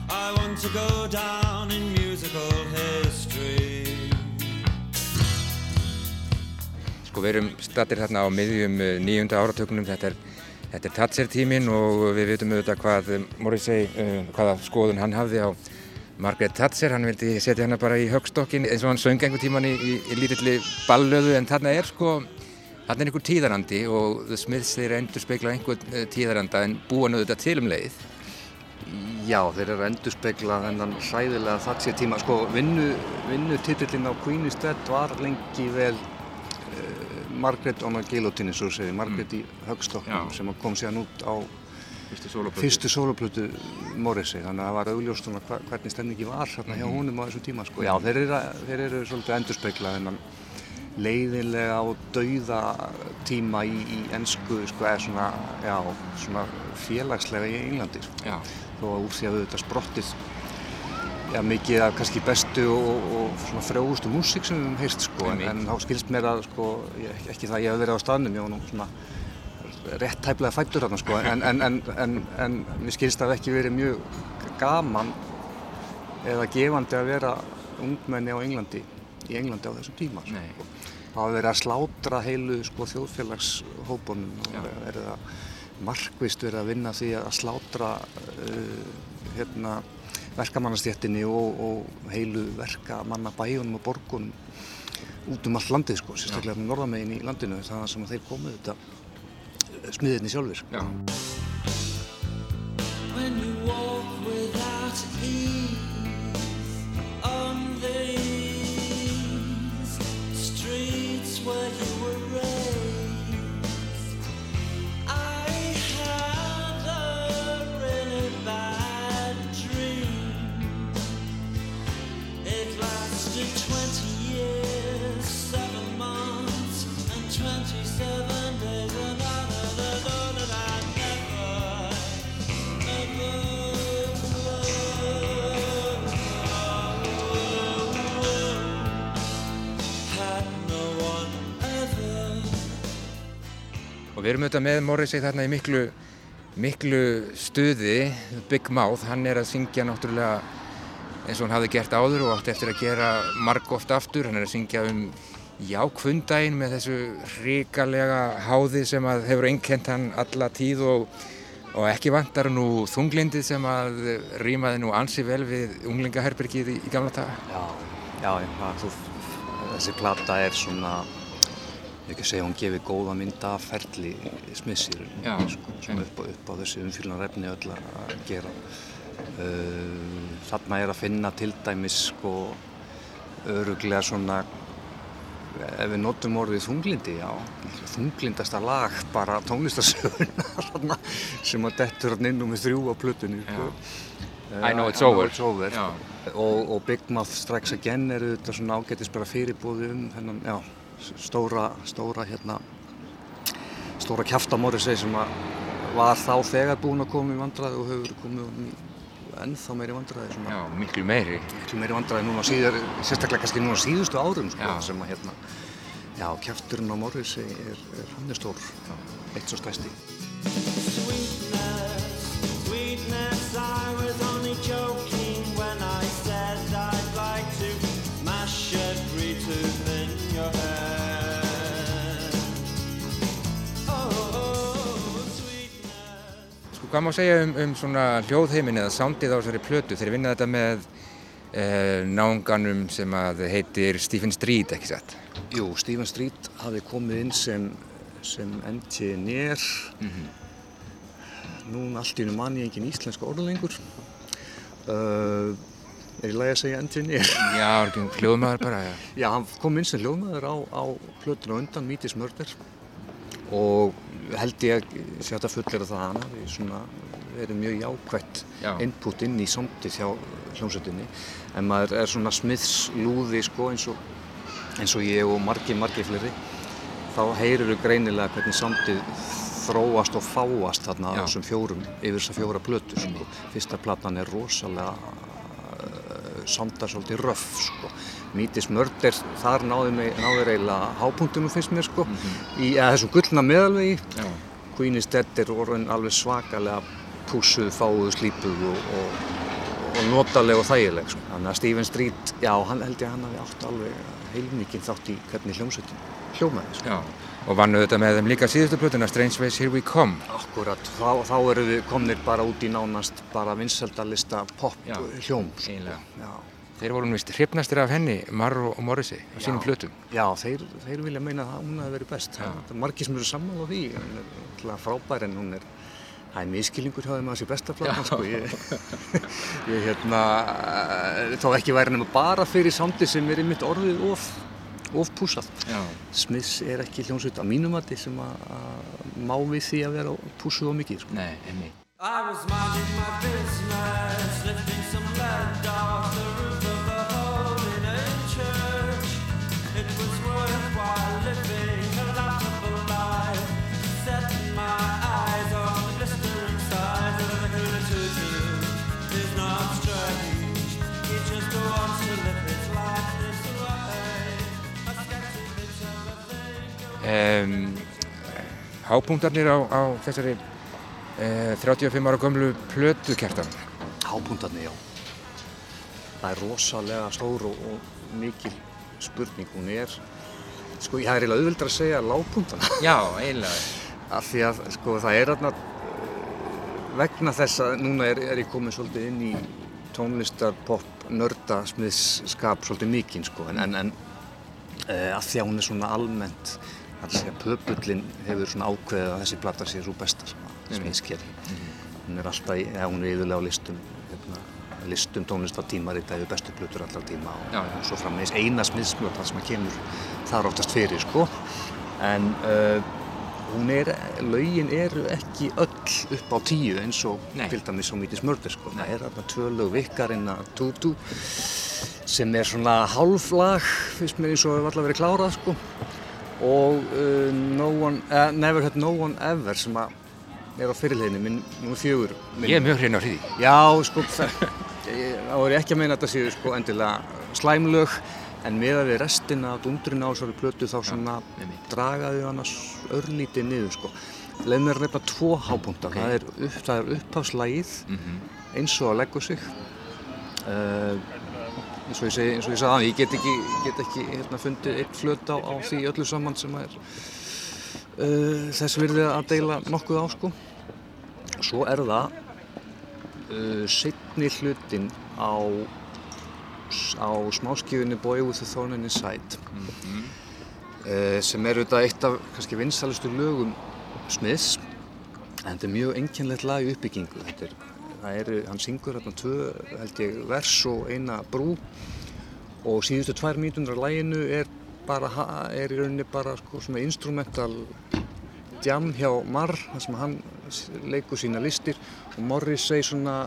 I want to go down Sko við erum stattir þarna á miðjum eh, nýjunda áratökunum, þetta er, er Thatcher tímin og við veitum auðvitað hvað eh, Morrissey, uh, hvaða skoðun hann hafði á Margaret Thatcher, hann vildi setja hana bara í högstokkin eins og hann söng einhver tíman í, í, í lítilli ballöðu en þarna er sko, þarna er einhver tíðarandi og The Smiths þeir endur speikla einhver tíðaranda en búa nöðu til um leið. Já, þeir eru að endurspegla þennan hræðilega Thatcher tíma. Sko, vinnu, vinnu titillin á Queen's Dead var lengi vel uh, Margaret on a Guillotine, svo segir, Margaret í högstokknum sem kom síðan út á Fyrstu soloplötu. Morrissey, þannig að það var augljóst svona hva- hvernig stemningi var þarna hjá honum á þessum tíma. Sko. Já, þeir eru, þeir eru svolítið að endurspegla þennan leiðinlega og dauða tíma í, í ennsku, sko, eða svona, já, svona félagslega í Englandi, sko þó að úr því að þetta sprottið ja, mikið af kannski bestu og, og svona frjóðustu músík sem við höfum heyrst sko, en, en þá skilst mér að sko, ég, ekki það að ég hef verið á staðnum, ég var nú svona rétt tæplega fættur þarna sko, en, en, en, en, en mér skilst að það ekki verið mjög gaman eða gefandi að vera ungmenni á Englandi, í Englandi á þessum tíma. Sko. Það hafa verið að slátra heilu sko, þjóðfélagshópunum og er það markvist verið að vinna því að slátra uh, hérna, verkamannastjættinni og, og heilu verkamannabæjunum og borgunum út um allt landið, sko, sérstaklega með norðamegin í landinu, það sem að þeir komu þetta smiðirni sjálfur. já. Og við erum auðvitað með Morrissey þarna í miklu, miklu stuði, Big Mouth, hann er að syngja náttúrulega eins og hann hafði gert áður og átti eftir að gera marg oft aftur, hann er að syngja um jákvundaginn með þessu hrikalega háði sem að hefur einkent hann alla tíð og, og ekki vantar nú þunglindið sem að rýmaði nú ansi vel við unglingaherbergið í, í gamla taga. Já, já, já þessi plata er svona, ekki að segja, hún gefið góða mynd af ferli smissir, sko, svona upp upp á þessi umfylgnaræfni öll að gera. Uh, þarna er að finna til dæmis sko öruglega svona, ef við notum orðið þunglindi, já, þunglindasta lag bara tónlistarsöguna sem að dettur hann inn um með þrjú á plötunni, sko. I know it's over. It's over. Og, og Big Mouth Strikes Again eru þetta svona ágætis bara fyrirbúði um þennan, já, stóra, stóra hérna, stóra kjafta Morrissey sem að var þá þegar búinn að koma í vandræði og hefur komið ennþá meiri vandræði svona, Já, miklu meiri. miklu meiri vandræði núna síðar, sérstaklega kannski núna síðustu árum sko, Já. sem að hérna, já, kjafturinn á Morrissey er, er hann er stór, eitt svo stæsti. Hvað má segja um, um svona hljóðheimin eða soundið á þessari plötu? Þeir vinna þetta með eh, náunganum sem að heitir Stephen Street, ekki satt? Jú, Stephen Street hafi komið inn sem, sem engineer. Nún allt í hennu mann ég engin íslenska orða lengur. Uh, er ég lagi að segja engineer? Já, er hljóðmaður bara, já. Já, hann kom inn sem hljóðmaður á, á plötuna undan, Mítis Mörder. Og held ég að sé hægt að það að hann hafi svona verið mjög jákvætt Já. input inn í samtið hjá hljómsveitinni. En maður er svona smiðslúði sko eins og, eins og ég og margi, margi fleiri. Þá heyrir við greinilega hvernig samtið þróast og fáast þarna á þessum fjórum, yfir þessar fjóra plötur sko. Fyrsta platan er rosalega uh, samda svolítið röff sko. Mítis Mörder, þar náði, mig, náði eiginlega hápunktunum finnst mér sko, í eða, þessum gullna meðalvegi. Queen's Dead er orðin alveg svakalega pússuð, fáuð, slípuð og, og, og notaleg og þægileg. Sko. Þannig að Stephen Street, já, hann held ég að hann hafi átt alveg heilmikinn þátt í hvernig hljómsveitin hljómaði sko. Já, og vannu þetta með þeim líka síðustu plötuna Strange Ways Here We Come. Akkurat, þá, þá eru við komnir bara út í nánast bara vinsaldalista pop Já, hljóm sko. Já, Þeir voru nú vist hrifnastir af henni, Marro og Morrissey, á sínum plötum. já þeir, þeir vilja meina að hún hafi verið best. Það er margir sem eru sammála á því, hún er alltaf frábær en hún er Það er miskilningur hjá þeim að þessi besta platan sko. Ég, ég hérna, eh, þá ekki væri nema bara fyrir sándi sem er einmitt orðið of, of púsað. Já. Smiths er ekki hljómsveit að mínum mati sem að, má við því að vera púsuð of mikið. Sko. Nei, einmitt. I was minding my business, lifting some lead off the roof Um, hápunktarnir á, á þessari uh, 35 ára gömlu plötu kjartan. Hápundarnir, já. Það er rosalega stór og, og mikil spurning. Hún er, sko, ég er eiginlega auðvildar að segja lágpundarna. Já, eiginlega. Af því að, sko, það er þarna vegna þess að núna er, er ég komin svolítið inn í tónlistar, pop, nörda, smiðsskap svolítið mikinn, sko, en, en, en uh, af því að hún er svona almennt, segja, pöpullin hefur svona ákveðið að þessi plata sé svo besta sem að smiðskeri. Hún er alltaf, í- eða hún er yfirlega á listum, hérna, listum tónlistartímarita yfir bestu plötur allar tíma og, Já, já. og svo frammeins eina smiðsplata sem að kemur þar oftast fyrir, sko. En uh, hún er, lögin eru ekki öll upp á tíu eins og Nei. dæmis á Mítis Mörder sko. Það er þarna tvö lög vikkarinn að Tutu sem er svona hálflag, finnst mér eins og hefur alltaf verið klárað sko. Og uh, no one, uh, Never Had No One Ever sem að er á fyrirleginni, minn nummer fjögur. Minn, Ég er mjög hrinn á hriði. Já, sko, það, ég ekki að meina að þetta séu sko endilega slæmlög en með að við restina af dundurinn á þessari plötu þá svona einmitt. dragaðu hann örlítið niður sko. Leð mér nefna tvo hápunta, það, er upp, er upphafslægið eins og að leggur sig. Uh, eins og ég segi, eins og ég sagði að ég get ekki, get ekki hérna, fundið eitt flöt á, á því öllu saman sem er uh, þess virði að deila nokkuð á sko. Svo er það uh, setni hlutin á, á smáskjöfunni Boy with the Thorn in his Side. Uh, sem er auðvitað eitt af kannski vinsalistu lögum Smiths. En þetta er mjög einkennlegt lag í uppbyggingu. Þetta er, það er, hann syngur hérna tvö held ég vers og eina brú. Og síðustu tvær mínútur af læginu er bara, er í rauninni bara sko, svona instrumental jam hjá Marr þar sem hann leikur sína listir. Og Morris segir svona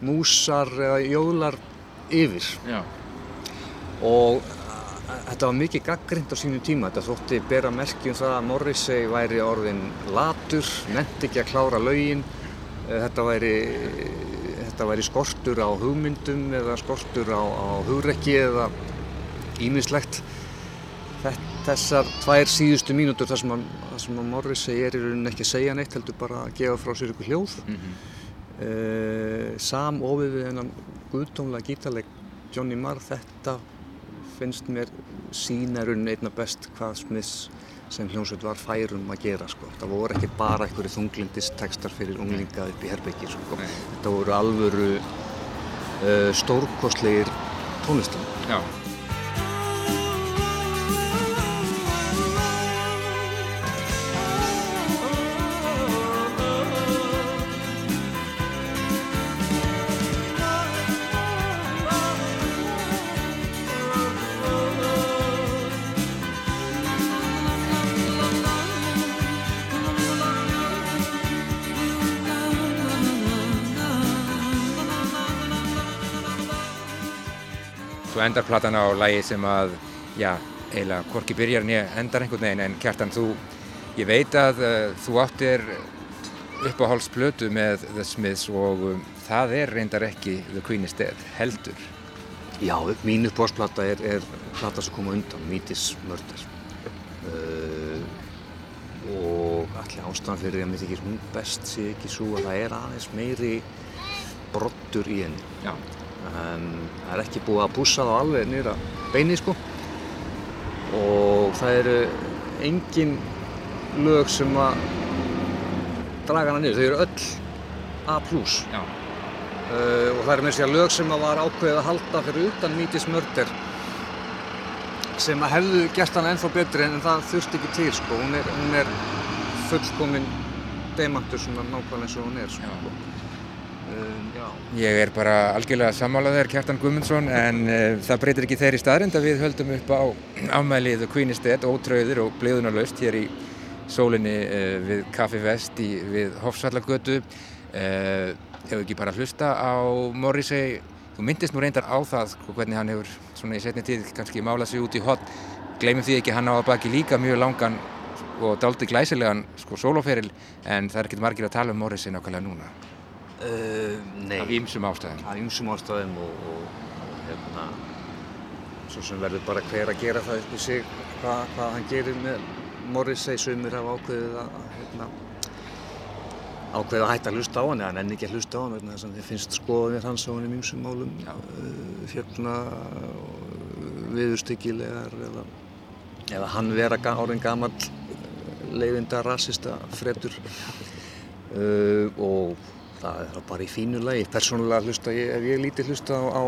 músar eða jólar yfir. Já. og þetta var mikið gaggrind á sínum tíma. Þetta þótti bera merki um það að Morrissey væri orðin latur nefndi ekki að klára Eh, þetta væri þetta væri skortur á hugmyndum eða skortur á, á hugrekki eða ímislegt þessar tvær síðustu mínútur þar sem að, þar sem að Morrissey er í rauninni ekki að segja neitt heldur bara að gefa frá sér ykkur hljóð mm -hmm. samofið við hennan guðdómlega gítarleik Johnny Marr þetta finnst mér sína rauninni einna best hvað Smiths sem hljómsveit var færum að gera sko. það voru ekki bara einhverju þunglindist textar fyrir unglinga upp í herbyggi sko. þetta voru alvöru uh, stórkostlegir tónlistar Já. Svo endar platan á lægi sem að, já, eiginlega hvorki byrjar nýja endar einhvern veginn en Kjartan, þú, ég veit að uh, þú áttir uppáhaldsplötu með The Smiths og um, það er reyndar ekki The Queen is Dead, heldur. Já, mín uppbóðsplata er, er plata sem kom á undan, Mítis Mörder. Uh, og allir ástæðan fyrir að mér þykir hún best sé ekki svo að það er aðeins meiri brottur í henni. Já. Um, það er ekki búið að pússa þá alveg nýra beini sko. Og það eru engin lög sem að draga hana niður, þau eru öll A+. Uh, og það er með sér lög sem að var ákveðið að halda fyrir utan Mítis Mörder sem að hefðu gert hana ennþá betri en það þurfti ekki til sko. hún, er, hún er fullkominn demantur svona nákvæmlega eins og hún er sko. já. Ég er bara algjörlega sammálaður Kjartan Guðmundsson en uh, það breytir ekki þeirri staðrind að við höldum upp á afmælið The Queen is Dead, ótröður og bliðunarlaust hér í sólinni uh, við Kaffi Vest í, við Hofsvallagötu. Uh, hefur ekki bara hlusta á Morrissey, þú myndist nú reyndar á það sko, hvernig hann hefur svona í setni tíð kannski málað sig út í hot. Gleimum því ekki hann á að baki líka mjög langan og daldi glæsilegan sko soloferil en það er ekkert margir að tala um Morrissey nákvæmlega núna. Uh, nei. Af ýmsum ástæðum. Af ýmsum ástæðum og, og, og hérna, svo sem verður bara hver að gera það upp í sig hvað, hvað hann gerir með Morrissey sumir hafa ákveðið að hérna, ákveðið að hætta að hlusta á hann eða hann enn ekki að hlusta á hann þess að þið finnst skoðanir hans á hann í ýmsum málum uh, hérna viðurstyggilegar eða, eða hann vera orðin gammal leiðinda rasista freddur uh, og það er bara í fínu lagi. Persónulega hlusta ég, ef ég lítið hlusta á, á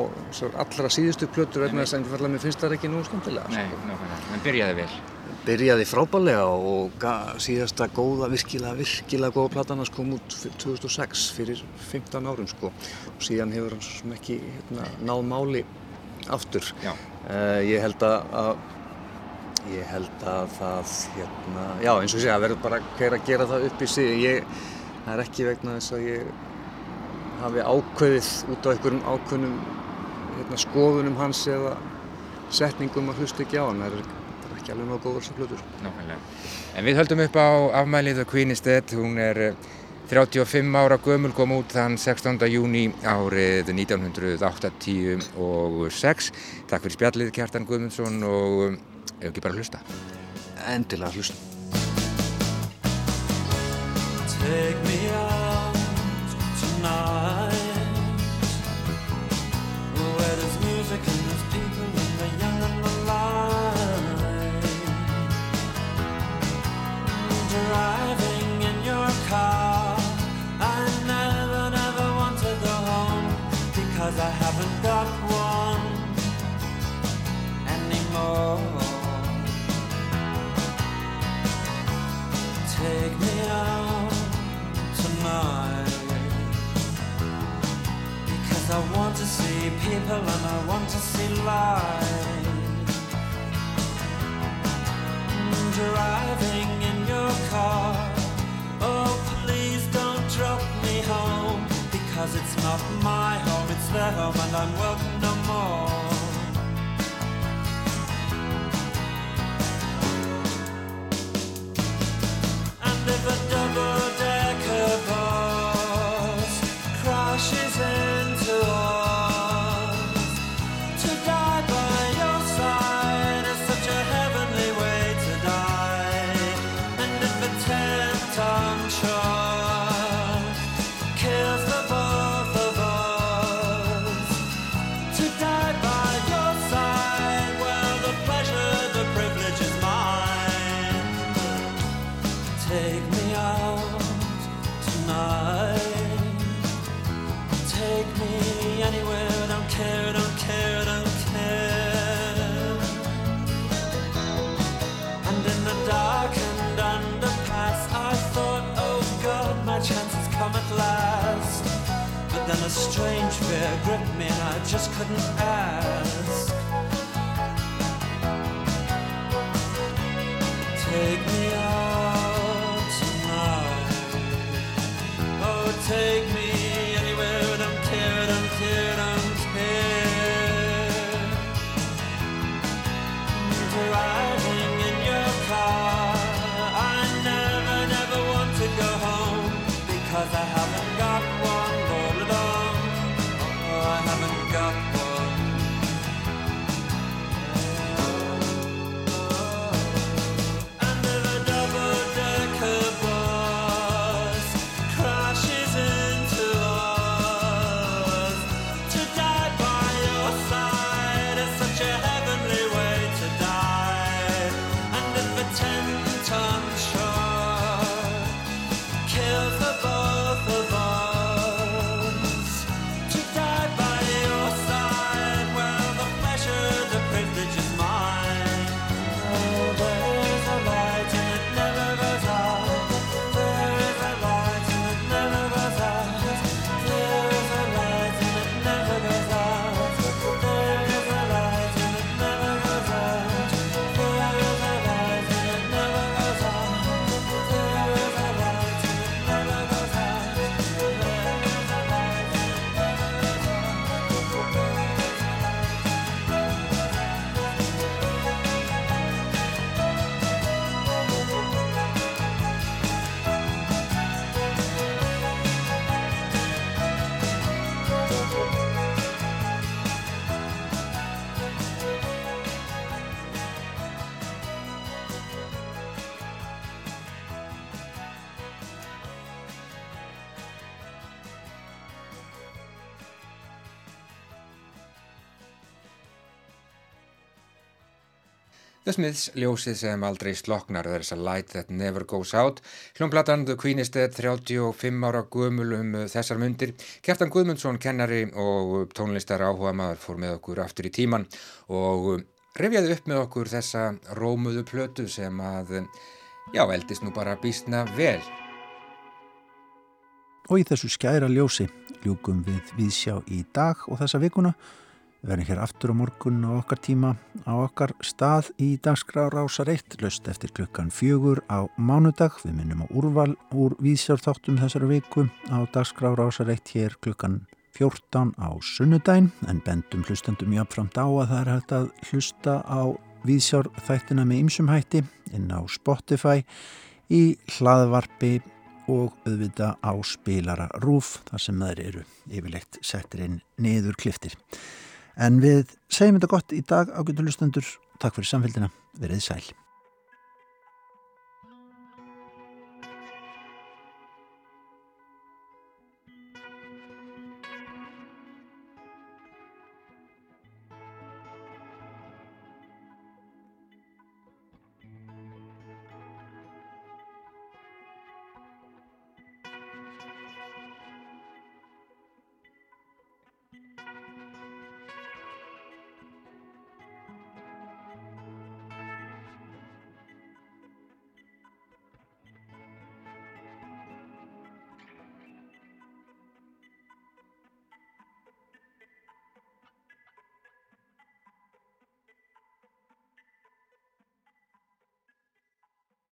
allra síðustu plötur einfallega mér finnst það ekki nú skemmtilega. Nei, nákvæmlega, en byrjaði vel. Byrjaði frábælega og síðasta góða, virkilega, virkilega góða platan hans kom út 2006 fyrir 15 árum sko og síðan hefur hann svo sem ekki hérna, náð máli aftur. Uh, ég held að, að ég held að það hérna, já eins og sé að verður bara hver að gera það upp í sig. Ég, það er ekki vegna þess að ég hafi ákveðið út á einhverjum ákveðnum hérna, skoðunum hans eða setningum að hlusta ekki á hann. Það er ekki alveg náðu góður sem hlutur. Nákvæmlega. En við höldum upp á afmælið The Queen is Dead. Hún er 35 ára gömul, kom út þann 16. júni árið 1986. Takk fyrir spjallið Kjartan Guðmundsson og ef ekki bara hlusta. Endilega hlusta. Take me I want to see people and I want to see light Driving in your car. Oh please don't drop me home Because it's not my home, it's their home and I'm welcome no more strange fear gripped me and I just couldn't ask. Take me out tonight. Oh, take The Smiths, ljósið sem aldrei sloknar, There's a light that never goes out. Hljómplatan The Queen is Dead, 35 ára guðmul um þessar myndir. Kjartan Guðmundsson, kennari og tónlistar áhuga maður fór með okkur aftur í tíman og revjaði upp með okkur þessa rómuðu plötu sem að, já, eldist nú bara býstna vel. Og í þessu skæra ljósi ljúkum við viðsjá í dag og þessa vikuna. Við verðum hér aftur á morgun á okkar tíma á okkar stað í dagskrára ásar 1, löst eftir klukkan fjögur á mánudag. Við minnum á úrval úr vísjárþáttum þessari viku á dagskrára ásar 1 hér klukkan 14 á sunnudæn en bendum hlustandum jáfnframt á að það er hægt að hlusta á vísjárþættina með ymsumhætti inn á Spotify í hlaðvarpi og auðvita á spilara rúf þar sem þeir eru yfirlegt settir inn niður kliftir. En við segjum þetta gott í dag á getur lustendur. Takk fyrir samfélgina. Verðið sæl.